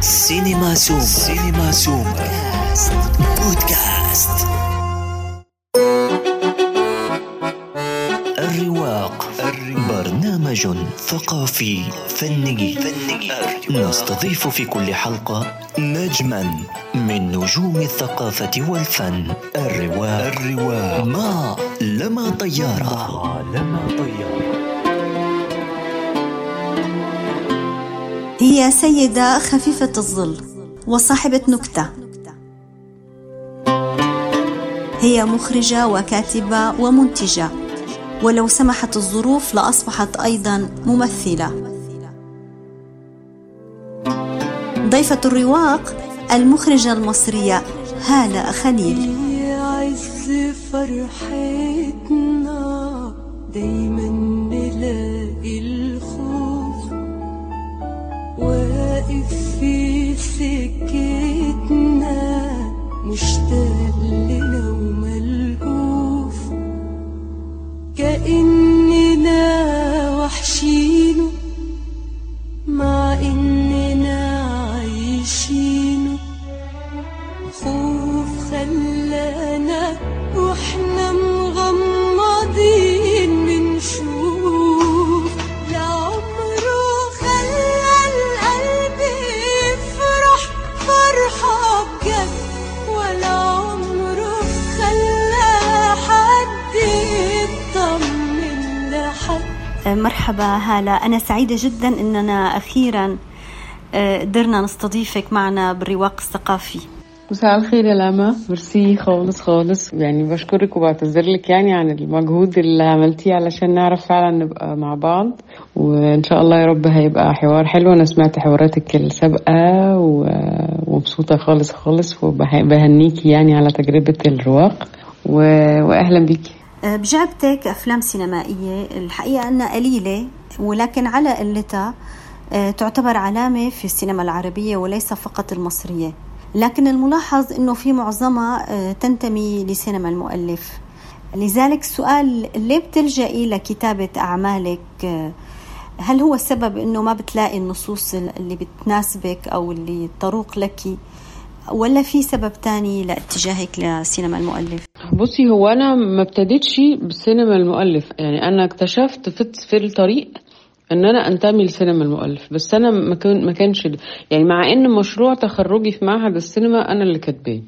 سينما سوم سينما سوم بودكاست الرواق. برنامج ثقافي فني. فني نستضيف في كل حلقة نجما من نجوم الثقافة والفن. الرواق الرواق. ما لما طيارة. ما لما طيارة. هي سيدة خفيفة الظل وصاحبة نكتة. هي مخرجة وكاتبة ومنتجة. ولو سمحت الظروف لأصبحت أيضا ممثلة. ضيفة الرواق المخرجة المصرية هالة خليل. عز فرحتنا دايما واقف في سكتنا مشتاق مرحبا هالة أنا سعيدة جدا أننا أخيرا آه، قدرنا نستضيفك معنا بالرواق الثقافي. مساء الخير يا لاما. ميرسي خالص خالص. يعني بشكرك وبعتذر لك يعني عن المجهود اللي عملتيه علشان نعرف فعلا نبقى مع بعض. وإن شاء الله يا رب هيبقى حوار حلو. أنا سمعت حواراتك السابقة ومبسوطة خالص خالص. وبهنيكي يعني على تجربة الرواق. واهلا بيكي بجعبتك أفلام سينمائية. الحقيقة أنها قليلة ولكن على قلتها آه، تعتبر علامة في السينما العربية وليس فقط المصرية. لكن الملاحظ أنه في معظمها آه، تنتمي لسينما المؤلف. لذلك السؤال ليه بتلجئي لكتابة أعمالك؟ هل هو السبب أنه ما بتلاقي النصوص اللي بتناسبك أو اللي تروق لك؟ ولا في سبب تاني لاتجاهك لسينما المؤلف؟ بصي هو أنا ما ابتديتش بالسينما المؤلف يعني أنا اكتشفت في, الطريق إن أنا أنتمي لسينما المؤلف بس أنا ما ما كانش. يعني مع إن مشروع تخرجي في معهد السينما أنا اللي كاتباه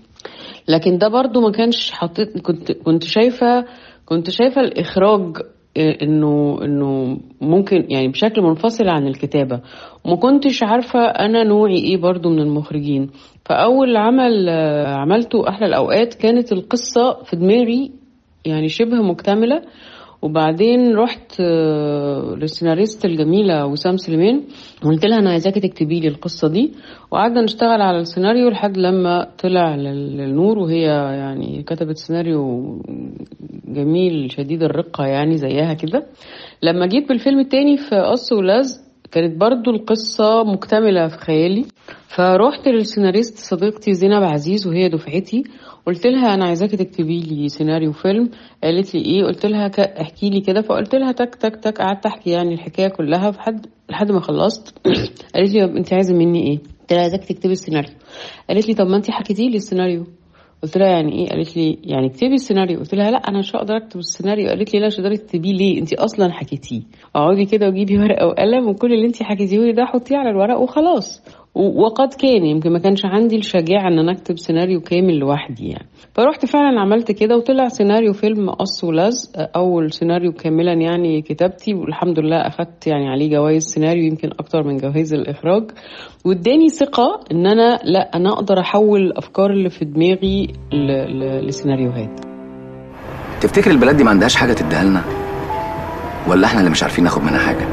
لكن ده برضو ما كانش حطيت كنت كنت شايفة كنت شايفة الإخراج إنه إنه ممكن يعني بشكل منفصل عن الكتابة. وما كنتش عارفة أنا نوعي إيه برضو من المخرجين. فأول عمل آه، عملته أحلى الأوقات كانت القصة في دماغي يعني شبه مكتملة. وبعدين رحت آه، للسيناريست الجميلة وسام سليمان وقلت لها أنا عايزاكي تكتبي لي القصة دي. وقعدنا نشتغل على السيناريو لحد لما طلع لل- للنور وهي يعني كتبت سيناريو جميل شديد الرقة يعني زيها كده. لما جيت بالفيلم التاني في قص ولزق كانت برضو القصة مكتملة في خيالي. فروحت لل scenarist صديقتي زينب عزيز وهي دفعتي قلت لها أنا عايزاكي تكتبي لي سيناريو فيلم قالت لي إيه قلت لها احكي لي كده فقلت لها تك تك تك قعدت أحكي يعني الحكاية كلها لحد لحد ما خلصت. قالت لي انت عايزة مني إيه؟ قلت لها عايزاكي تكتبي السيناريو. قالت لي طب ما انت حكيتي لي السيناريو. قلت لها يعني إيه؟ قالت لي يعني اكتبي السيناريو. قلت لها لا أنا مش هقدر أكتب السيناريو. قالت لي لا مش هتقدري تكتبيه ليه؟ انت أصلا حكيتيه. اقعدي كده وجيبي ورقة وقلم وكل اللي انت حكيتيه لي ده حطيه على الورق وخلاص. وقد كان يمكن ما كانش عندي الشجاعة إن أنا أكتب سيناريو كامل لوحدي يعني فروحت فعلا عملت كده وطلع سيناريو فيلم قص ولزق أول سيناريو كاملا يعني كتابتي والحمد لله أخدت يعني عليه جوائز سيناريو يمكن أكتر من جوائز الإخراج واداني ثقة إن أنا لا أنا أقدر أحول الأفكار اللي في دماغي ل... ل... لسيناريوهات تفتكر البلد دي ما عندهاش حاجة تديها لنا؟ ولا إحنا اللي مش عارفين ناخد منها حاجة؟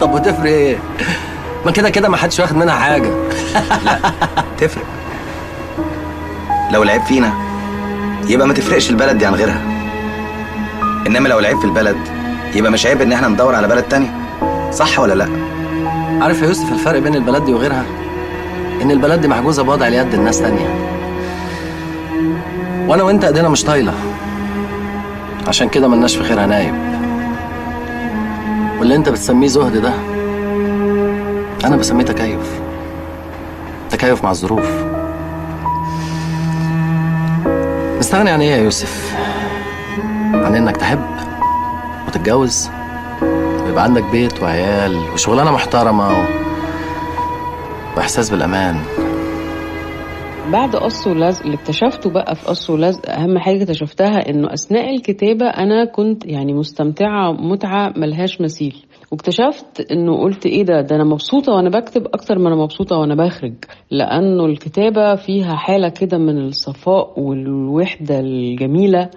طب وتفرق إيه؟ ما كده كده ما حدش واخد منها حاجة. تفرق. لو العيب فينا يبقى ما تفرقش البلد دي عن غيرها. إنما لو العيب في البلد يبقى مش عيب إن إحنا ندور على بلد تاني. صح ولا لا؟ عارف يا يوسف الفرق بين البلد دي وغيرها؟ إن البلد دي محجوزة بوضع اليد الناس تانية. وأنا وأنت أيدينا مش طايلة. عشان كده ملناش في خيرها نايب. واللي أنت بتسميه زهد ده أنا بسميه تكيف. تكيف مع الظروف. نستغني عن إيه يا يوسف؟ عن إنك تحب وتتجوز ويبقى عندك بيت وعيال وشغلانة محترمة و... وإحساس بالأمان. بعد قص ولزق اللي اكتشفته بقى في قص ولزق أهم حاجة اكتشفتها إنه أثناء الكتابة أنا كنت يعني مستمتعة متعة ملهاش مثيل. واكتشفت إنه قلت إيه ده؟ ده أنا مبسوطة وأنا بكتب أكتر ما أنا مبسوطة وأنا بخرج لأنه الكتابة فيها حالة كده من الصفاء والوحدة الجميلة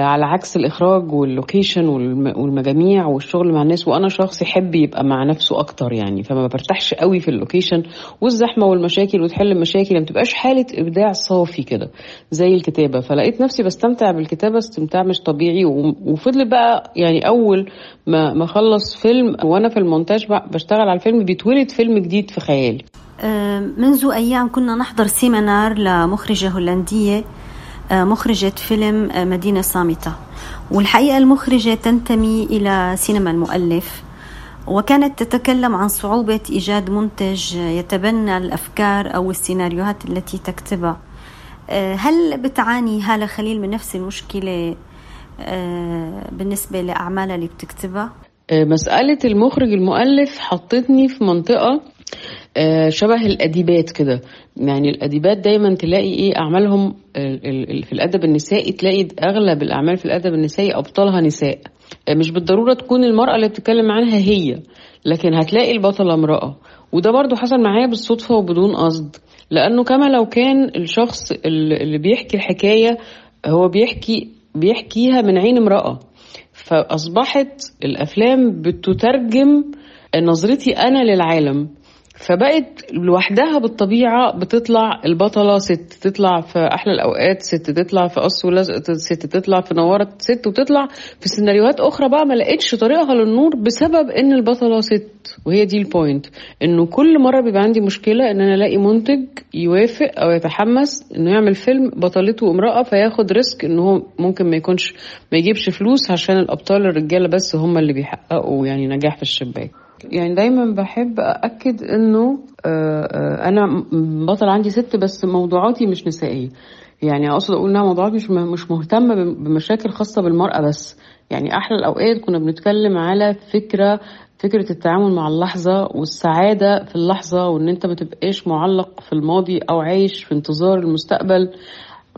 على عكس الإخراج وال location والم- والمجاميع والشغل مع الناس وأنا شخص يحب يبقى مع نفسه أكتر يعني فما برتاحش قوي في ال location والزحمة والمشاكل وتحل المشاكل ما بتبقاش حالة إبداع صافي كده زي الكتابة. فلقيت نفسي بستمتع بالكتابة استمتاع مش طبيعي وفضل بقى يعني أول ما ما أخلص فيلم وأنا في المونتاج بشتغل على الفيلم بيتولد فيلم جديد في خيالي. آه، منذ أيام كنا نحضر seminar لمخرجة هولندية. آه، مخرجة فيلم مدينة صامتة والحقيقة المخرجة تنتمي إلى سينما المؤلف وكانت تتكلم عن صعوبة إيجاد منتج يتبنى الأفكار أو السيناريوهات التي تكتبها آه، هل بتعاني هالة خليل من نفس المشكلة آه، بالنسبة لأعمالها اللي بتكتبها؟ آه، مسألة المخرج المؤلف حطتني في منطقة شبه الأديبات كده. يعني الأديبات دايما تلاقي ال- ال- في الأدب النسائي تلاقي أغلب الأعمال في الأدب النسائي أبطالها نساء. آه، مش بالضرورة تكون المرأة اللي بتتكلم عنها هي لكن هتلاقي البطلة امرأة. وده برضو حصل معايا بالصدفة وبدون قصد لأنه كما لو كان الشخص اللي بيحكي الحكاية هو بيحكي بيحكيها من عين امرأة. فأصبحت الأفلام بتترجم نظرتي أنا للعالم. فبقت لوحدها بالطبيعة بتطلع البطلة ست تطلع في أحلى الأوقات ست تطلع في قص ولزق ست تطلع في نورت ست وتطلع في سيناريوهات أخرى بقى ما لقيتش طريقها للنور بسبب إن البطلة ست. وهي دي ال point إنه كل مرة بيبقى عندي مشكلة إن أنا ألاقي منتج يوافق أو يتحمس إنه يعمل فيلم بطلته امرأة فياخد risk إن هو ممكن ما يكونش ما يجيبش فلوس عشان الأبطال الرجالة بس هم اللي بيحققوا يعني نجاح في الشباك. يعني دايما بحب أأكد إنه آه، آه، أنا بطل عندي ست بس موضوعاتي مش نسائية. يعني أقصد أقول إنها موضوعات مش مش مهتمة بم- بمشاكل خاصة بالمرأة بس. يعني أحلى الأوقات كنا بنتكلم على فكرة فكرة التعامل مع اللحظة والسعادة في اللحظة وإن أنت ما تبقاش معلق في الماضي أو عايش في انتظار المستقبل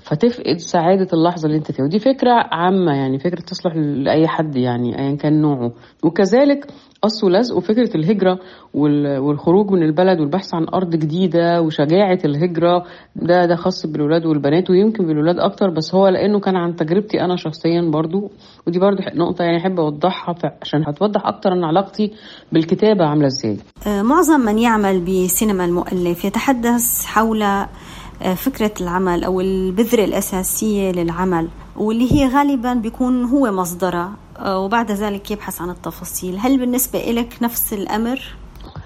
فتفقد سعادة اللحظة اللي أنت فيها. ودي فكرة عامة يعني فكرة تصلح لأي حد يعني أيا كان نوعه. وكذلك قص ولزق وفكرة الهجرة وال- والخروج من البلد والبحث عن أرض جديدة وشجاعة الهجرة. ده ده خاص بالولاد والبنات ويمكن بالولاد أكتر بس هو لأنه كان عن تجربتي أنا شخصيا برضو. ودي برضو نقطة يعني أحب أوضحها ف- عشان هتوضح أكتر أن علاقتي بالكتابة عاملة إزاي. آه، معظم من يعمل بسينما المؤلف يتحدث حول آه، فكرة العمل أو البذرة الأساسية للعمل واللي هي غالبا بيكون هو مصدرها وبعد ذلك يبحث عن التفاصيل. هل بالنسبة لك نفس الأمر؟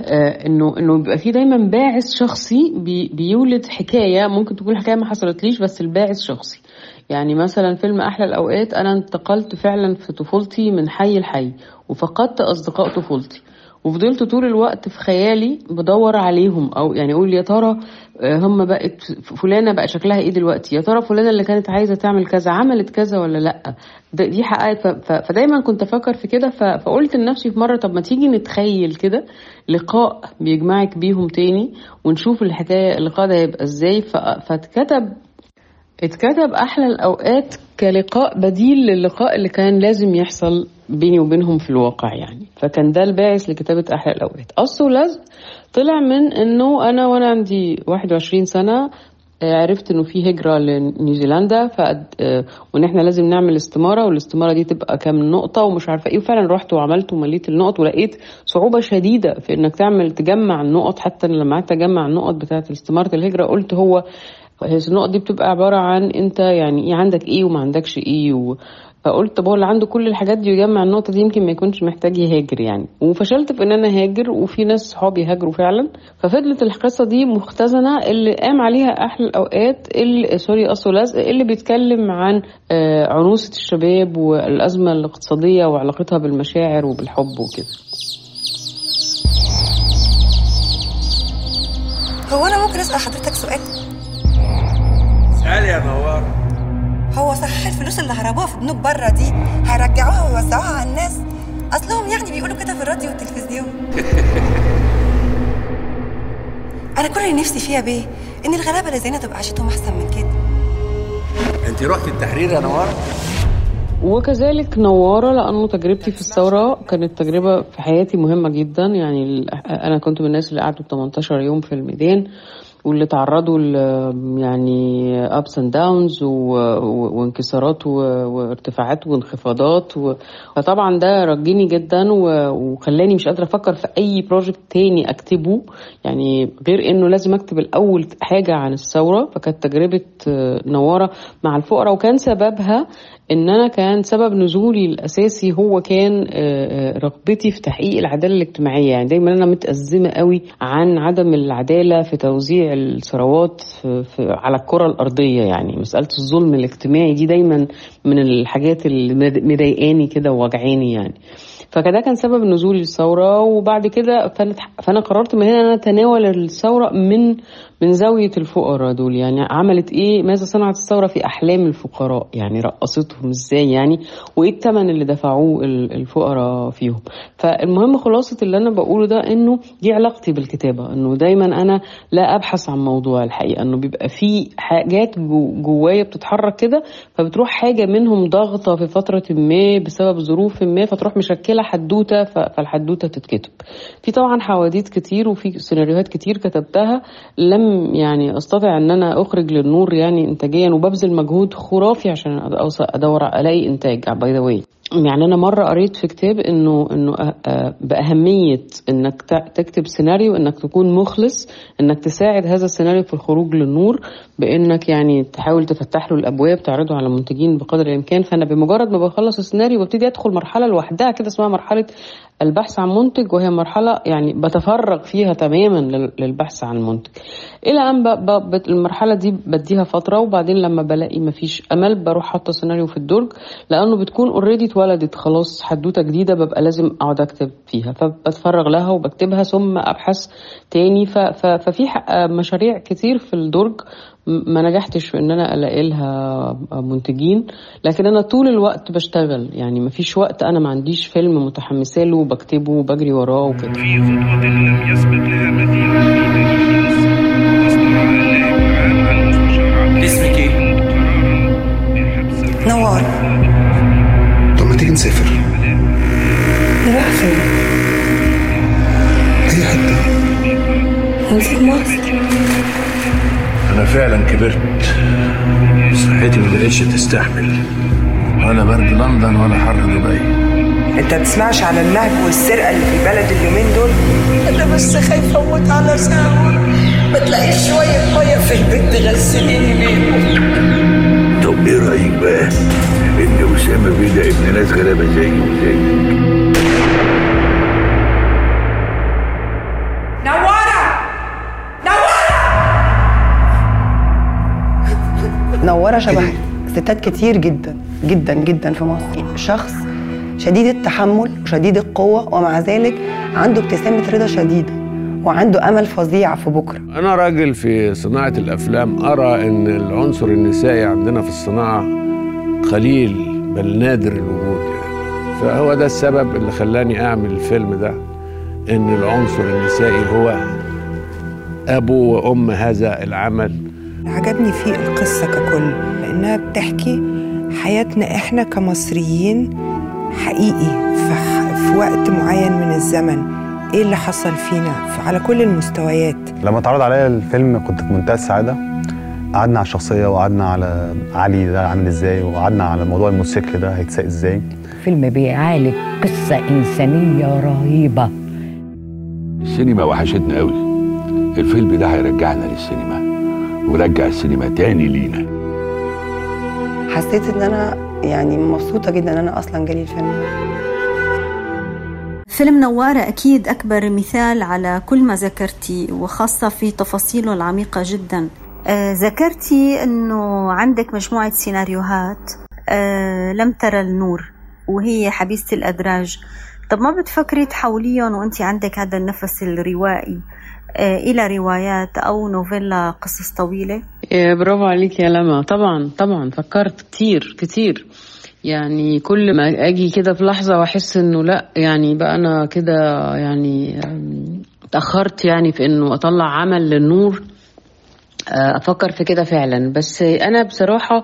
آه، انه إنه بيبقى في دايما باعث شخصي بي بيولد حكاية ممكن تكون الحكاية ما حصلتليش بس الباعث شخصي. يعني مثلا فيلم أحلى الأوقات أنا انتقلت فعلا في طفولتي من حي لحي وفقدت أصدقاء طفولتي. وفضلت طول الوقت في خيالي بدور عليهم أو يعني أقول يا ترى آه، هم بقت فلانة بقى شكلها إيه دلوقتي؟ يا ترى فلانة اللي كانت عايزة تعمل كذا عملت كذا ولا لأ؟ دي حققت فدايما كنت أفكر في كده. فقلت لنفسي في مرة طب ما تيجي نتخيل كده لقاء بيجمعك بيهم تاني ونشوف الحكاية اللقاء ده هيبقى إزاي. فاتكتب اتكتب أحلى الأوقات كلقاء بديل للقاء اللي كان لازم يحصل. بيني وبينهم في الواقع يعني. فكان ده الباعث لكتابة أحلى الاوقات قص ولزق طلع من إنه أنا وأنا عندي 21 سنة آه، عرفت إنه في هجرة لنيوزيلندا ف آه، وإن إحنا لازم نعمل استمارة والاستمارة دي تبقى كام نقطة ومش عارفة إيه. وفعلا رحت وعملت ومليت النقط ولقيت صعوبة شديدة في إنك تعمل تجمع النقط. حتى أنا لما قعدت أجمع النقط بتاعة استماره الهجرة قلت هو النقط دي بتبقى عبارة عن أنت يعني إيه عندك إيه وما عندكش إيه و... فقلت طب هو اللي عنده كل الحاجات دي ويجمع النقطة دي يمكن ما يكونش محتاج يهاجر يعني. وفشلت في إن أنا هاجر وفي ناس صحابي هاجروا فعلا. ففضلت القصة دي مختزنة اللي قام عليها أحلى الأوقات اللي سوري قص ولزق اللي بيتكلم عن آه، عنوسة الشباب والأزمة الاقتصادية وعلاقتها بالمشاعر وبالحب وكده. هو أنا ممكن أسأل حضرتك سؤال؟ اسألي يا نوار هو صحيح الفلوس اللي هربوها في بنوك بره دي. هيرجعوها ويوزعوها على الناس. أصلهم يعني بيقولوا كده في الراديو والتلفزيون. أنا كل اللي نفسي فيها بيه إن الغلابة اللي زينا تبقى عيشتهم أحسن من كده. انت رحت التحرير يا نوار؟ وكذلك نوارة لأنه تجربتي في الثورة كانت تجربة في حياتي مهمة جدا. يعني أنا كنت من الناس اللي قعدوا 18 يوم في الميدان. واللي تعرضوا يعني downs و- و- وانكسارات وارتفاعات وانخفاضات فطبعا ده رجيني جدا وخلاني مش قادرة أفكر في أي بروجكت تاني أكتبه. يعني غير إنه لازم أكتب الأول حاجة عن الثورة فكانت تجربة آه، نوارة مع الفقراء وكان سببها إن أنا كان سبب نزولي الأساسي هو كان آه، آه، رغبتي في تحقيق العدالة الاجتماعية. يعني دايما أنا متأزمة قوي عن عدم العدالة في توزيع الثروات على الكرة الأرضية. يعني مسألة الظلم الاجتماعي دي دايما من الحاجات اللي مضايقاني كده ووجعاني يعني. فكده كان سبب نزولي للثوره وبعد كده فأنا قررت من هنا إن أنا أتناول الثورة من من زاوية الفقراء دول. يعني عملت إيه؟ ماذا صنعت الثورة في أحلام الفقراء؟ يعني رقصتهم إزاي يعني؟ وإيه الثمن اللي دفعوه ال- الفقراء فيهم؟ فالمهم خلاصة اللي أنا بقوله ده إنه دي علاقتي بالكتابة إنه دايما أنا لا أبحث عن موضوع الحقيقة إنه بيبقى في حاجات جو- جوايا بتتحرك كده فبتروح حاجة منهم ضغطة في فترة ما بسبب ظروف ما فتروح مشكلة حدوتة ف- فالحدوتة تتكتب. في طبعا حواديت كتير وفي سيناريوهات كتير كتبتها. لم يعني أستطع إن أنا أخرج للنور يعني إنتاجيا وببذل مجهود خرافي عشان أدور الاقي إنتاج. by the way يعني أنا مرة قريت في كتاب إنه إنه أه- أه بأهمية إنك تكتب سيناريو إنك تكون مخلص إنك تساعد هذا السيناريو في الخروج للنور بإنك يعني تحاول تفتح له الأبواب تعرضه على منتجين بقدر الإمكان فأنا بمجرد ما بخلص السيناريو ببتدي أدخل مرحلة لوحدها كده اسمها مرحلة البحث عن منتج وهي مرحلة يعني بتفرغ فيها تماما لل- للبحث عن منتج إلى أن. المرحلة دي بديها فترة وبعدين لما بلاقي مفيش أمل بروح حاطه سيناريو في الدرج لأنه بتكون already اتولدت خلاص حدوتة جديدة ببقى لازم أقعد أكتب فيها. فبتفرغ لها وبكتبها ثم أبحث تاني. ففي مشاريع كتير في الدرج ما نجحتش في إن أنا ألاقي لها منتجين لكن أنا طول الوقت بشتغل. يعني ما فيش وقت أنا ما عنديش فيلم متحمسه له وبكتبه وبجري وراه وكده. في خطوة لم يسبق لها مثيل في تاريخ مصر النائب العام عن مستشار عبد إيه؟ بحبس نوار. نسافر نروح فين؟ اي حتة نسيب مصر أنا فعلا كبرت. صحتي ما بقتش تستحمل. ولا برد لندن ولا حر دبي. أنت بتسمعش على النهب والسرقة اللي في البلد اليومين دول؟ أنا بس خايفه أموت على ساعة. ما تلاقيش شوية مية في البيت تغسليني بيهم. طب إيه رأيك بقى؟ إن أسامة بيه ده ابن ناس غلابة زيي وزيك نوره شبه ستات كتير جدا جدا جدا في مصر شخص شديد التحمل وشديد القوة ومع ذلك عنده ابتسامة رضا شديدة وعنده أمل فظيع في بكرة. أنا راجل في صناعة الأفلام أرى إن العنصر النسائي عندنا في الصناعة قليل بل نادر الوجود يعني. فهو ده السبب اللي خلاني أعمل الفيلم ده إن العنصر النسائي هو أبو وأم هذا العمل. عجبني فيه القصة ككل لأنها بتحكي حياتنا إحنا كمصريين حقيقي في, وقت معين من الزمن. إيه اللي حصل فينا؟ في- على كل المستويات. لما اتعرض عليا الفيلم كنت في منتهى السعادة. قعدنا على الشخصية وقعدنا على علي ده عامل إزاي وقعدنا على موضوع الموتوسيكل ده هيتساق إزاي. فيلم بيعالج قصة إنسانية رهيبة. السينما وحشتنا قوي الفيلم ده هيرجعنا للسينما ورجع السينما تاني لينا. حسيت إن أنا يعني مبسوطة جدا إن أنا أصلا جالي الفيلم. ده فيلم نوارة أكيد أكبر مثال على كل ما ذكرتي وخاصة في تفاصيله العميقة جدا. آه، ذكرتي أنه عندك مجموعة سيناريوهات آه، لم ترى النور وهي حبيسة الأدراج. طب ما بتفكري تحوليهم وأنت عندك هذا النفس الروائي آه، إلى روايات أو نوفيلا قصص طويلة؟ برافو عليك يا لما. طبعا طبعا. فكرت كتير كتير. يعني كل ما أجي كده في لحظة وأحس إنه لأ يعني بقى أنا كده يعني أم، اتاخرت يعني في إنه أطلع عمل للنور. أفكر في كده فعلا. بس أنا بصراحة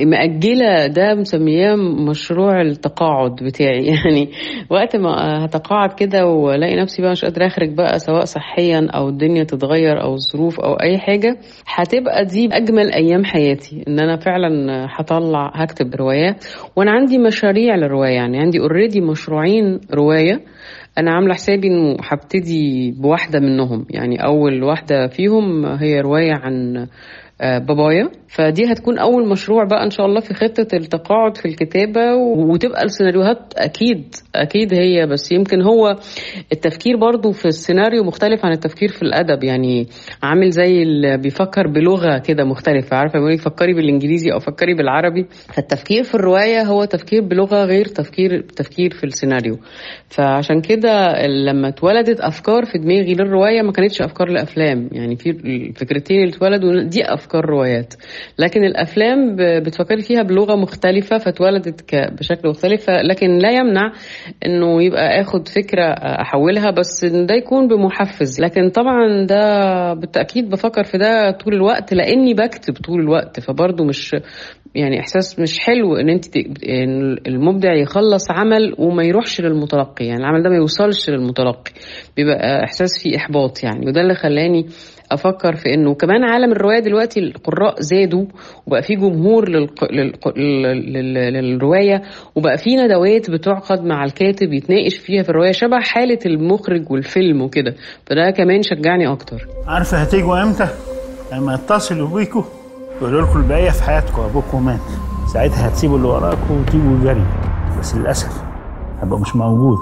مأجلة ده مسمياه مشروع التقاعد بتاعي. يعني وقت ما هتقاعد كده وألاقي نفسي بقى مش قادرة أخرج بقى سواء صحيا أو الدنيا تتغير أو الظروف أو أي حاجة هتبقى دي أجمل أيام حياتي. إن أنا فعلا هطلع هكتب رواية. وأنا عندي مشاريع للرواية. يعني عندي اوريدي مشروعين رواية. أنا عاملة حسابي إنه هبتدي بواحدة منهم. يعني أول واحدة فيهم هي رواية عن بابايا. فدي هتكون أول مشروع بقى إن شاء الله في خطة التقاعد في الكتابة وتبقى السيناريوهات أكيد أكيد هي بس يمكن هو التفكير برضو في السيناريو مختلف عن التفكير في الأدب. يعني عامل زي اللي بيفكر بلغة كده مختلفة. عارفة يقول لك فكري بالإنجليزي أو فكري بالعربي. فالتفكير في الرواية هو تفكير بلغة غير تفكير تفكير في السيناريو. فعشان كده لما اتولدت أفكار في دماغي للرواية ما كانتش أفكار لأفلام. يعني في الفكرتين اللي اتولدوا دي أفكار روايات. لكن الأفلام ب- بتفكري فيها بلغة مختلفة فاتولدت ك- بشكل مختلف لكن لا يمنع إنه يبقى آخد فكرة أحولها بس إن ده يكون بمحفز. لكن طبعا ده بالتأكيد بفكر في ده طول الوقت لأني بكتب طول الوقت فبرضه مش يعني إحساس مش حلو إن أنت إن المبدع يخلص عمل وما يروحش للمتلقي يعني العمل ده ما يوصلش للمتلقي بيبقى إحساس فيه إحباط يعني وده اللي خلاني أفكر في إنه كمان عالم الرواية دلوقتي القراء زادوا وبقى في جمهور للق... للق... لل... لل... للرواية وبقى في ندوات بتعقد مع الكاتب يتناقش فيها في الرواية شبه حالة المخرج والفيلم وكده فده كمان شجعني أكتر عارفة هتيجوا إمتى؟ لما يتصلوا بيكوا يقولوا لكم البقيه في حياتكم أبوكم مات. ساعتها هتسيبوا اللي وراكم وتيجوا جري. بس للأسف هبقى مش موجود.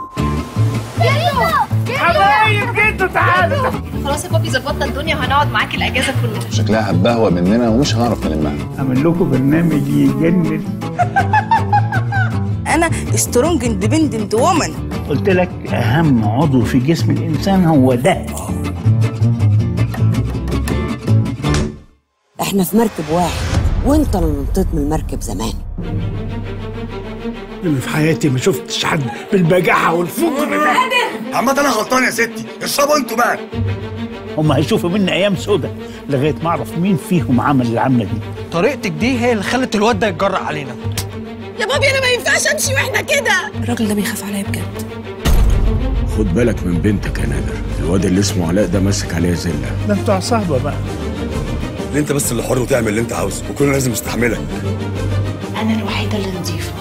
حبايب جدو تعالوا. خلاص يا بابي ظبطنا الدنيا وهنقعد معاك الأجازة كلها. شكلها هتبهوق مننا ومش هنعرف نلمها أعمل لكم برنامج يجنن. أنا strong independent woman قلت لك أهم عضو في جسم الإنسان هو ده. إحنا في مركب واحد وأنت اللي نطيت من المركب زمان. اللي في حياتي ما شفتش حد بالبجاحة والفجر ده. عامة أنا غلطان يا ستي. اشربوا أنتوا بقى. هم هيشوفوا مني أيام سودة لغاية ما أعرف مين فيهم عمل العمله دي. طريقتك دي هي اللي خلت الواد ده يتجرأ علينا. يا بابي أنا ما ينفعش أمشي وإحنا كده. الراجل ده بيخاف عليا بجد. خد بالك من بنتك يا نادر. الواد اللي اسمه علاء ده ماسك عليها زلة. ده أنتوا عصابه بقى. اللي انت بس اللي حر وتعمل اللي انت عاوزه؟ وكلنا لازم نستحملك أنا الوحيدة اللي نضيفة.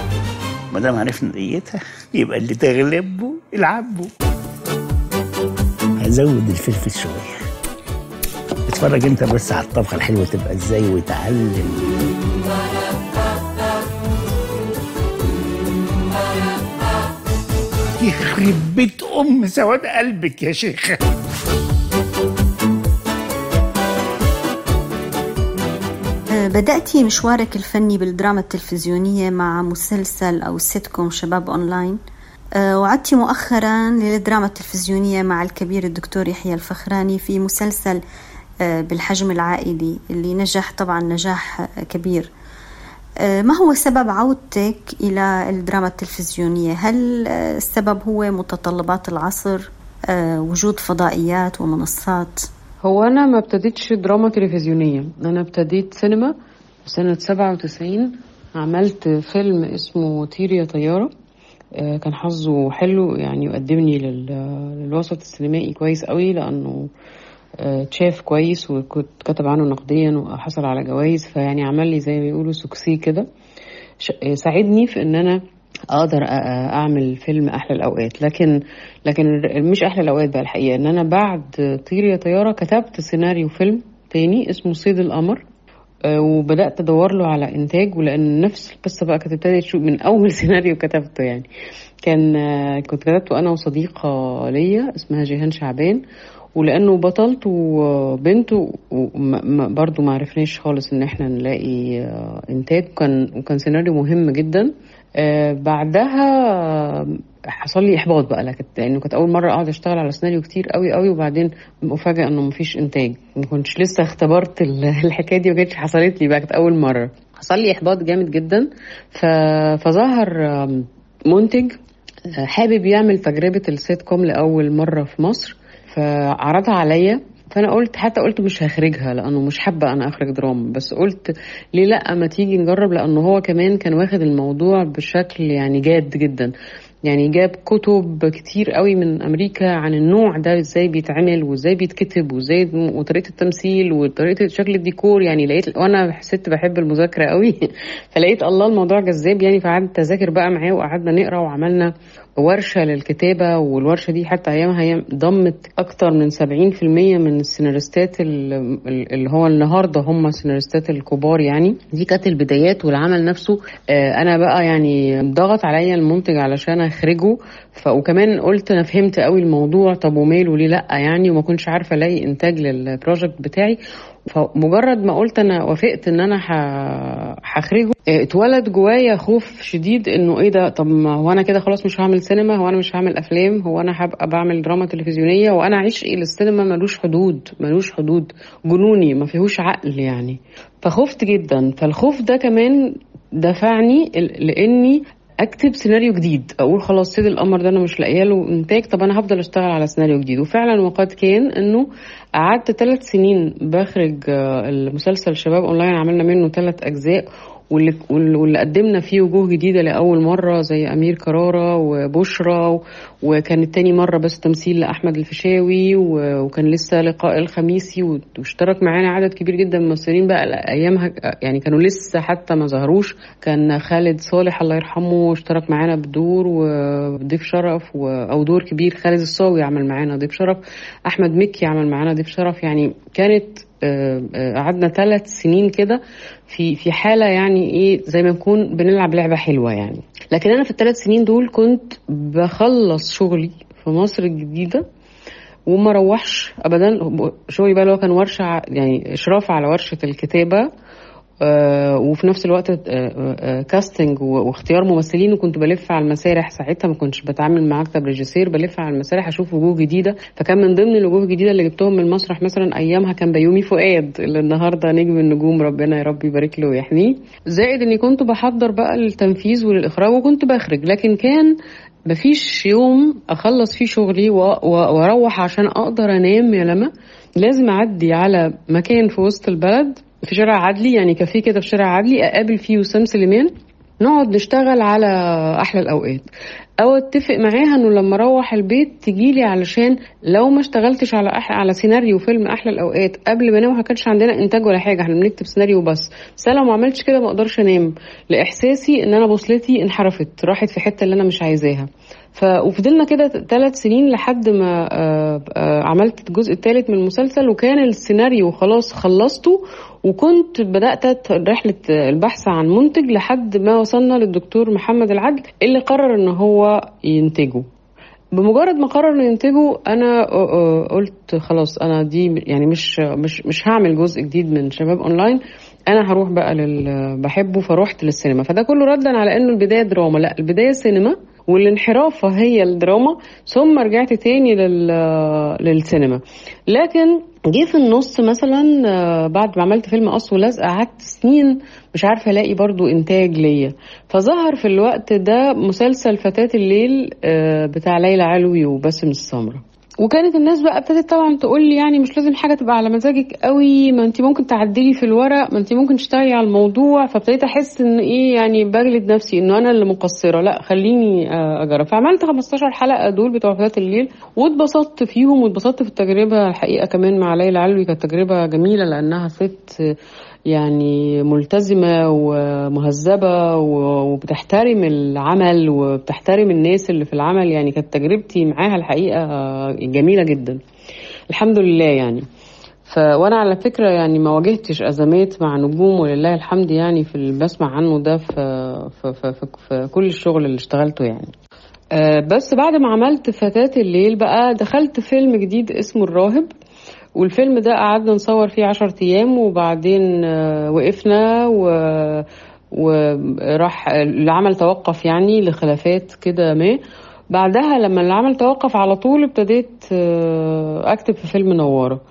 ما دام عرفنا نيتها يبقى اللي تغلبه العبه هزود الفلفل شوية. اتفرج انت بس على الطبخة الحلوة تبقى إزاي وتعلم. يخرب بيت أم سواد قلبك يا شيخة. بدأتي مشوارك الفني بالدراما التلفزيونية مع مسلسل أو سيت كوم شباب أونلاين آه، وعدتي مؤخرا للدراما التلفزيونية مع الكبير الدكتور يحيى الفخراني في مسلسل آه، بالحجم العائلي اللي نجح طبعا نجاح كبير آه، ما هو سبب عودتك إلى الدراما التلفزيونية؟ هل السبب هو متطلبات العصر وجود فضائيات ومنصات؟ هو أنا ما ابتديتش دراما تلفزيونية. أنا ابتديت سينما سنة 97 عملت فيلم اسمه طير يا طيارة. آه، كان حظه حلو يعني يقدمني لل- للوسط السينمائي كويس قوي لأنه آه، اتشاف كويس وكنت كتب عنه نقديا وحصل على جوائز. فيعني عمل لي زي ما بيقولوا سوكسيه كده. ساعدني في إن أنا أقدر أعمل فيلم أحلى الأوقات. لكن لكن مش أحلى الأوقات بقى الحقيقة. إن أنا بعد طير يا طيارة كتبت سيناريو فيلم تاني اسمه صيد القمر. آه، وبدأت أدور له على إنتاج ولأن نفس القصة بقى كانت ابتدت شو من أول سيناريو كتبته يعني. كان آه، كنت كتبته أنا وصديقة ليا اسمها جيهان شعبان. ولأنه بطلته وبنته برضو ما عرفناش خالص إن إحنا نلاقي آه، إنتاج. وكان وكان سيناريو مهم جدا. آه، بعدها حصل لي إحباط بقى لكن لأنه كانت أول مرة أقعد أشتغل على سيناريو كتير قوي قوي وبعدين افاجئ إنه مفيش إنتاج. ما كنتش لسه اختبرت الحكاية دي ما كانتش حصلت لي بقى كانت أول مرة. حصل لي إحباط جامد جدا. فظهر منتج حابب يعمل تجربة السيت كوم لأول مرة في مصر فعرضها عليا. فأنا قلت حتى قلت مش هخرجها لأنه مش حابة أنا أخرج دراما بس قلت ليه لأ ما تيجي نجرب؟ لأنه هو كمان كان واخد الموضوع بشكل يعني جاد جدا. يعني جاب كتب كتير قوي من أمريكا عن النوع ده إزاي بيتعمل وإزاي بيتكتب وإزاي وطريقة التمثيل وطريقة شكل الديكور. يعني لقيت وأنا ست بحب المذاكرة قوي فلقيت الله الموضوع جذاب يعني فقعدت أذاكر بقى معاه وقعدنا نقرأ وعملنا ورشة للكتابة والورشة دي حتى أيامها هي ضمت أكتر من 70% من السيناريستات اللي هو النهاردة هم السيناريستات الكبار يعني. دي كانت البدايات والعمل نفسه. أنا بقى يعني ضغط عليا المنتج علشان أخرجه. ف... وكمان قلت أنا فهمت قوي الموضوع طب وماله؟ ليه لأ يعني؟ وما كنتش عارفة ألاقي إنتاج للبروجكت بتاعي. فمجرد ما قلت أنا وافقت إن أنا هخرجه اتولد جوايا خوف شديد إنه إيه ده؟ طب ما هو أنا كده خلاص مش هعمل سينما هو أنا مش هعمل أفلام هو أنا هبقى بعمل دراما تلفزيونية وأنا عشقي للسينما ملوش حدود ملوش حدود جنوني ما فيهوش عقل يعني. فخفت جدا. فالخوف ده كمان دفعني لإني أكتب سيناريو جديد. أقول خلاص سيد القمر ده أنا مش لاقية له إنتاج طب أنا هفضل أشتغل على سيناريو جديد. وفعلا وقد كان إنه قعدت ثلاث سنين بخرج المسلسل شباب أونلاين عملنا منه ثلاث أجزاء واللي, واللي قدمنا فيه وجوه جديدة لأول مرة زي أمير كرارة وبشرى وكانت تاني مرة بس تمثيل لأحمد الفيشاوي وكان لسه لقاء الخميسي واشترك معانا عدد كبير جدا من الممثلين بقى أيامها يعني كانوا لسه حتى ما ظهروش. كان خالد صالح الله يرحمه اشترك معانا بدور وضيف شرف أو دور كبير. خالد الصاوي عمل معانا ضيف شرف. أحمد مكي عمل معانا ضيف شرف. يعني كانت قعدنا ثلاث سنين كده في في حالة يعني إيه زي ما نكون بنلعب لعبة حلوة يعني. لكن أنا في الثلاث سنين دول كنت بخلص شغلي في مصر الجديدة وما روحش ابدا. شغلي بقى اللي هو كان ورشة يعني إشراف على ورشة الكتابة. آه وفي نفس الوقت آه آه كاستنج واختيار ممثلين وكنت بلف على المسارح ساعتها ما كنتش بتعامل مع مكتب ريجيسير بلف على المسارح أشوف وجوه جديدة. فكان من ضمن الوجوه الجديدة اللي جبتهم من المسرح مثلا أيامها كان بيومي فؤاد اللي النهارده نجم النجوم ربنا يا رب يبارك له ويحميه. زائد إني كنت بحضر بقى للتنفيذ وللإخراج وكنت بخرج. لكن كان مفيش يوم أخلص فيه شغلي وأروح عشان أقدر أنام يا لما لازم أعدي على مكان في وسط البلد. في شارع عدلي يعني كافيه كده في شارع عدلي أقابل فيه وسام سليمان. نقعد نشتغل على أحلى الأوقات. أو أتفق معاها إنه لما أروح البيت تجيلي علشان لو ما اشتغلتش على أح... على سيناريو فيلم أحلى الأوقات قبل ما أنام ما كانش عندنا إنتاج ولا حاجة. إحنا بنكتب سيناريو بس. بس أنا لو ما عملتش كده ما أقدرش أنام. لإحساسي إن أنا بوصلتي انحرفت راحت في حتة اللي أنا مش عايزاها. ف وفضلنا كده ثلاث سنين لحد ما آآ آآ عملت الجزء الثالث من المسلسل وكان السيناريو خلاص خلصته وكنت بدأت رحلة البحث عن منتج لحد ما وصلنا للدكتور محمد العدل اللي قرر إن هو ينتجه. بمجرد ما قرر إنه ينتجه أنا قلت خلاص أنا دي يعني مش مش مش هعمل جزء جديد من شباب أونلاين أنا هروح بقى لل بحبه فروحت للسينما. فده كله ردا على إنه البداية دراما. لا البداية سينما والانحراف هي الدراما ثم رجعت تاني لل... للسينما. لكن جه في النص مثلا بعد ما عملت فيلم قص ولزق قعدت سنين مش عارفة ألاقي برضو إنتاج ليا. فظهر في الوقت ده مسلسل فتاة الليل بتاع ليلى علوي وباسم السمرة. وكانت الناس بقى ابتدت طبعا تقول لي يعني مش لازم حاجة تبقى على مزاجك قوي ما انت ممكن تعدلي في الورق ما انت ممكن تشتغلي على الموضوع. فابتديت أحس إن إيه يعني بجلد نفسي إنه أنا اللي مقصرة. لا خليني أجرب. فعملت 15 حلقة دول بتوع فتاه الليل واتبسطت فيهم واتبسطت في التجربة الحقيقة كمان مع ليلى علوي. كانت تجربة جميلة لأنها ست يعني ملتزمة ومهذبة وبتحترم العمل وبتحترم الناس اللي في العمل. يعني كانت تجربتي معاها الحقيقة جميلة جدا. الحمد لله يعني. ف وأنا على فكرة يعني ما واجهتش أزمات مع نجوم ولله الحمد يعني في اللي بسمع عنه ده في, في, في, في, في كل الشغل اللي اشتغلته يعني. أه بس بعد ما عملت فتاة الليل بقى دخلت فيلم جديد اسمه الراهب. والفيلم ده قعدنا نصور فيه عشر أيام وبعدين وقفنا و وراح العمل توقف يعني لخلافات كده ما. بعدها لما العمل توقف على طول ابتديت آه، أكتب في فيلم نوارة.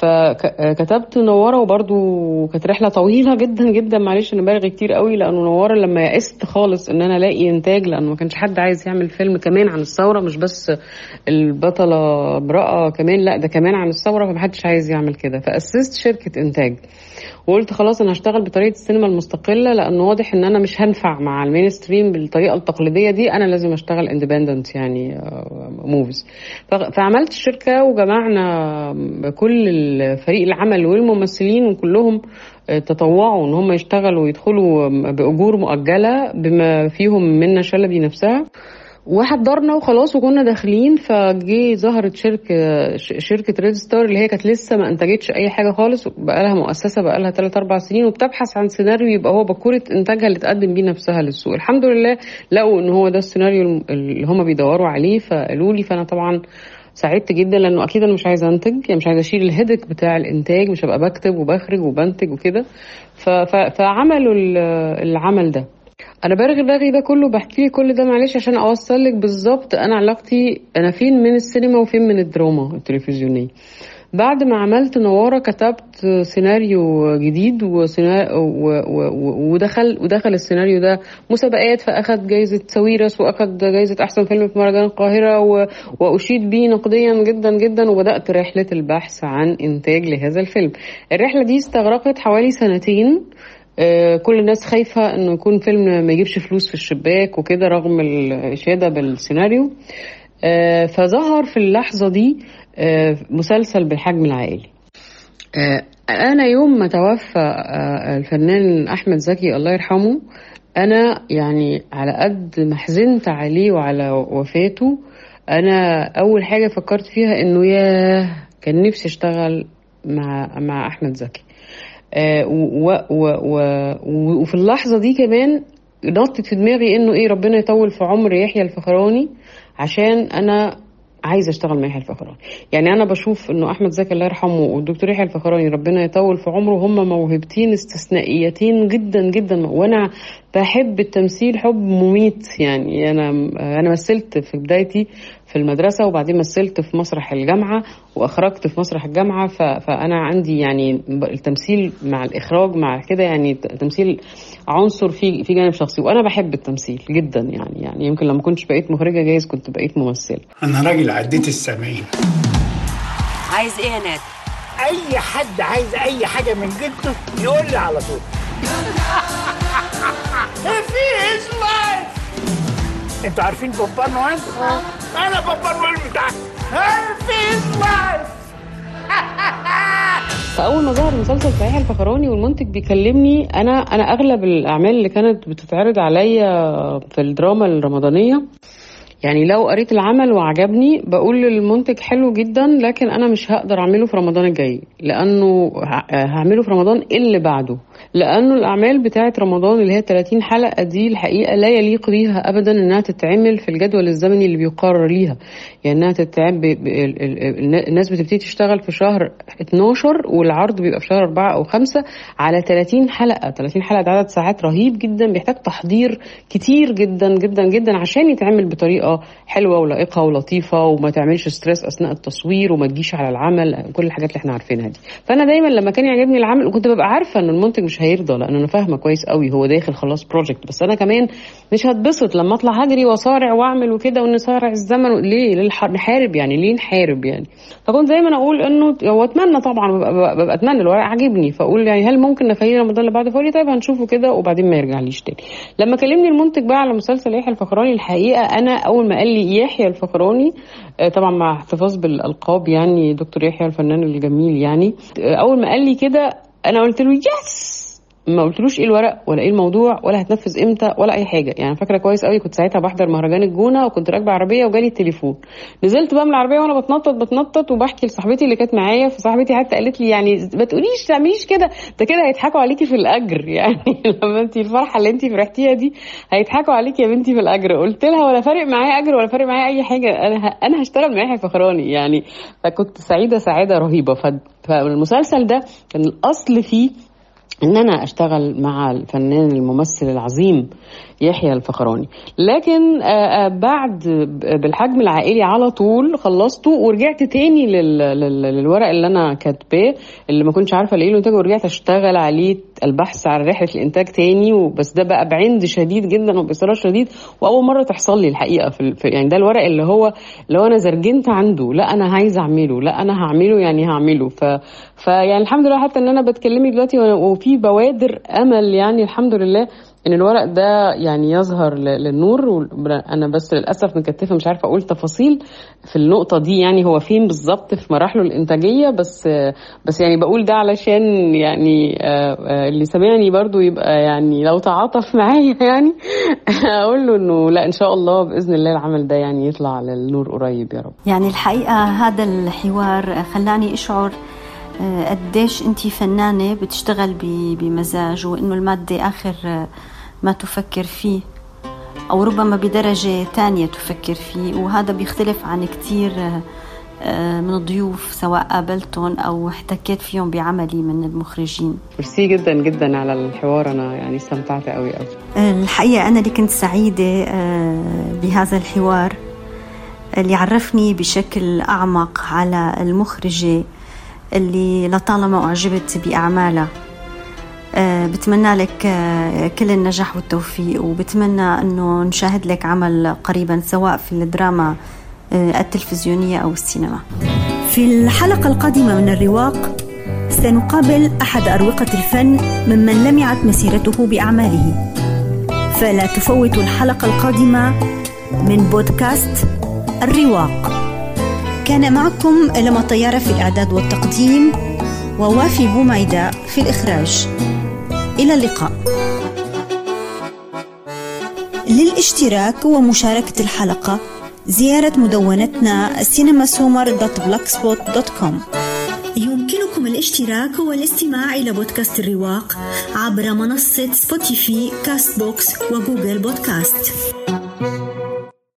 فكتبت نوارة وبرضو كانت رحلة طويلة جدا جدا معلش أنا بالغ كتير قوي لأنه نوارة لما يأست خالص إن أنا ألاقي إنتاج لأنه ما كانش حد عايز يعمل فيلم كمان عن الثورة مش بس البطلة امرأة كمان لأ ده كمان عن الثورة فمحدش عايز يعمل كده. فأسست شركة إنتاج. وقلت خلاص أنا هشتغل بطريقة السينما المستقلة لأنه واضح إن أنا مش هنفع مع ال mainstream بالطريقة التقليدية دي أنا لازم أشتغل independent يعني movies فعملت الشركة وجمعنا كل فريق العمل والممثلين وكلهم تطوعوا إن هم يشتغلوا ويدخلوا بأجور مؤجلة بما فيهم منة شلبي نفسها. وحضرنا وخلاص وكنا داخلين فجأة ظهرت شركة شركة ريد ستار اللي هي كانت لسه ما انتجتش أي حاجة خالص بقى لها مؤسسة بقى لها 3 4 سنين وبتبحث عن سيناريو يبقى هو باكورة إنتاجها اللي تقدم بيه نفسها للسوق. الحمد لله لقوا إن هو ده السيناريو اللي هم بيدوروا عليه فقالوا لي فأنا طبعا سعدت جدا لأنه أكيد أنا مش عايزة أنتج يعني مش عايزة أشيل ال headache بتاع الإنتاج مش هبقى بكتب وبخرج وبنتج وكده. فعملوا العمل ده. أنا برغي الرغي ده كله بحكي كل ده معلش عشان أوصل لك بالظبط أنا علاقتي أنا فين من السينما وفين من الدراما التلفزيونية. بعد ما عملت نوارة كتبت سيناريو جديد ودخل ودخل السيناريو ده مسابقات فأخد جايزة ساويرس وأخد جايزة أحسن فيلم في مهرجان القاهرة وأشيد بيه نقديا جدا جدا وبدأت رحلة البحث عن إنتاج لهذا الفيلم. الرحلة دي استغرقت حوالي سنتين. كل الناس خايفة إنه يكون فيلم ما يجيبش فلوس في الشباك وكده رغم الإشادة بالسيناريو. فظهر في اللحظة دي مسلسل بالحجم العائلي. أنا يوم ما توفى الفنان أحمد زكي الله يرحمه أنا يعني على قد ما حزنت عليه وعلى وفاته أنا أول حاجة فكرت فيها إنه ياه كان نفسي أشتغل مع مع أحمد زكي. آه و و و وفي اللحظة دي كمان نطت في دماغي إنه إيه ربنا يطول في عمر يحيى الفخراني عشان أنا عايزة أشتغل مع يحيى الفخراني. يعني أنا بشوف إنه أحمد زكي الله يرحمه والدكتور يحيى الفخراني ربنا يطول في عمره هم موهبتين استثنائيتين جدا جدا وأنا بحب التمثيل حب مميت. يعني أنا أنا مثلت في بدايتي في المدرسة وبعدين مثلت في مسرح الجامعة وأخرجت في مسرح الجامعة فأنا عندي يعني التمثيل مع الإخراج مع كده يعني تمثيل عنصر في في جانب شخصي وأنا بحب التمثيل جدا يعني يعني يمكن لما كنتش بقيت مخرجة جايز كنت بقيت ممثلة. أنا راجل عديت السبعين. عايز إيه يا نادي؟ أي حد عايز أي حاجة من جدته يقول لي على طول. أنتوا عارفين بابا نويل؟ أنا بابا نويل بتاعك. هيرفيز لايف فاول ما ظهر مسلسل يحيى الفخراني والمنتج بيكلمني. أنا أنا أغلب الأعمال اللي كانت بتتعرض عليا في الدراما الرمضانية يعني لو قريت العمل وعجبني بقول للمنتج حلو جدا لكن أنا مش هقدر أعمله في رمضان الجاي لأنه هعمله في رمضان اللي بعده. لأنه الأعمال بتاعه رمضان اللي هي 30 حلقة دي الحقيقة لا يليق بيها ابدا إنها تتعمل في الجدول الزمني اللي بيقرر ليها يعني إنها تتعمل. الناس بتبتدي تشتغل في شهر 12 والعرض بيبقى في شهر 4 أو 5 على 30 حلقة 30 حلقة ده عدد ساعات رهيب جدا بيحتاج تحضير كتير جدا جدا جدا عشان يتعمل بطريقة حلوة ولائقة ولطيفة وما تعملش ستريس أثناء التصوير وما تجيش على العمل كل الحاجات اللي إحنا عارفينها دي فأنا دايما لما كان يعجبني العمل وكنت ببقى عارفة ان المنتج مش هيرضى لأن أنا فاهمة كويس قوي هو داخل خلاص بروجكت بس أنا كمان مش هتبسط لما أطلع هجري وأصارع وأعمل وكده ونصارع الزمن. ليه؟ نحارب يعني ليه نحارب يعني؟ فكنت دايما أقول إنه هو أتمنى طبعا ببقى, أتمنى الورق عاجبني. فأقول يعني هل ممكن نخليه رمضان اللي بعده فقول طيب هنشوفه كده وبعدين ما يرجعليش تاني. لما كلمني المنتج بقى على مسلسل يحيى الفخراني الحقيقة أنا أول ما قال لي يحيى الفخراني طبعا مع احتفاظ بالألقاب يعني دكتور يحيى الفنان الجميل يعني أول ما قال لي كده أنا قلت له يس ما قلتلوش إيه الورق ولا إيه الموضوع ولا هتنفذ إمتى ولا أي حاجة. يعني فاكرة كويس قوي كنت ساعتها بحضر مهرجان الجونة وكنت راكبة عربية وجالي التليفون. نزلت بقى من العربية وأنا بتنطط بتنطط وبحكي لصاحبتي اللي كانت معايا فصاحبتي حتى قالت لي يعني ما تقوليش تعمليش كده. ده كده هيضحكوا عليكي في الأجر. يعني لما انت الفرحة اللي انت فرحتيها دي هيضحكوا عليكي يا بنتي في الأجر. قلت لها ولا فارق معايا أجر ولا فارق معايا أي حاجة. أنا. أنا هشتغل مع يحيى فخراني يعني. فكنت سعيدة سعادة رهيبة. فالمسلسل ده كان الأصل فيه ان أنا أشتغل مع الفنان الممثل العظيم يحيى الفخراني. لكن آه، آه، بعد بالحجم العائلي على طول خلصته ورجعت تاني لل- لل- للورق اللي أنا كاتباه اللي ما كنتش عارفة ألاقيه الانتاج ورجعت أشتغل عليه البحث عن رحلة الإنتاج تاني وبس ده بقى بعند شديد جدا وبإصرار شديد وأول مرة تحصل لي الحقيقة في في- يعني ده الورق اللي هو لو أنا زرجنت عنده لا أنا عايزه أعمله لا أنا هعمله يعني هعمله. ف فيعني الحمد لله حتى إن أنا بتكلمي دلوقتي وفي بوادر أمل يعني الحمد لله إن الورق ده يعني يظهر للنور أنا بس للأسف مكتفة مش عارفة أقول تفاصيل في النقطة دي يعني هو فين بالظبط في مراحله الإنتاجية بس بس يعني بقول ده علشان يعني آه، آه، اللي سامعني برضو يبقى يعني لو تعاطف معايا يعني أقول له إنه لا إن شاء الله بإذن الله العمل ده يعني يطلع للنور قريب يا رب. يعني الحقيقة هذا الحوار خلاني أشعر آه، قديش أنت فنانة بتشتغل بمزاج وإنه المادة آخر آه، ما تفكر فيه أو ربما بدرجة تانية تفكر فيه وهذا بيختلف عن كتير آه، آه، من الضيوف سواء قابلتهم أو احتكيت فيهم بعملي من المخرجين. ميرسي جدا جدا على الحوار أنا يعني استمتعت قوي قوي الحقيقة أنا اللي كنت سعيدة آه، بهذا الحوار اللي عرفني بشكل أعمق على المخرجة اللي لطالما أعجبت بأعمالها. آه، بتمنى لك آه، كل النجاح والتوفيق وبتمنى أنه نشاهد لك عمل قريبا سواء في الدراما آه، التلفزيونية أو السينما. في الحلقة القادمة من الرواق سنقابل أحد أروقة الفن ممن لمعت مسيرته بأعماله. فلا تفوتوا الحلقة القادمة من بودكاست الرواق. كان معكم لما طيارة في الإعداد والتقديم ووافي بوميدة في الإخراج. إلى اللقاء. للاشتراك ومشاركة الحلقة زيارة مدونتنا cinemasummer.blogspot.com يمكنكم الاشتراك والاستماع إلى بودكاست الرواق عبر منصة سبوتيفي كاست بوكس وجوجل بودكاست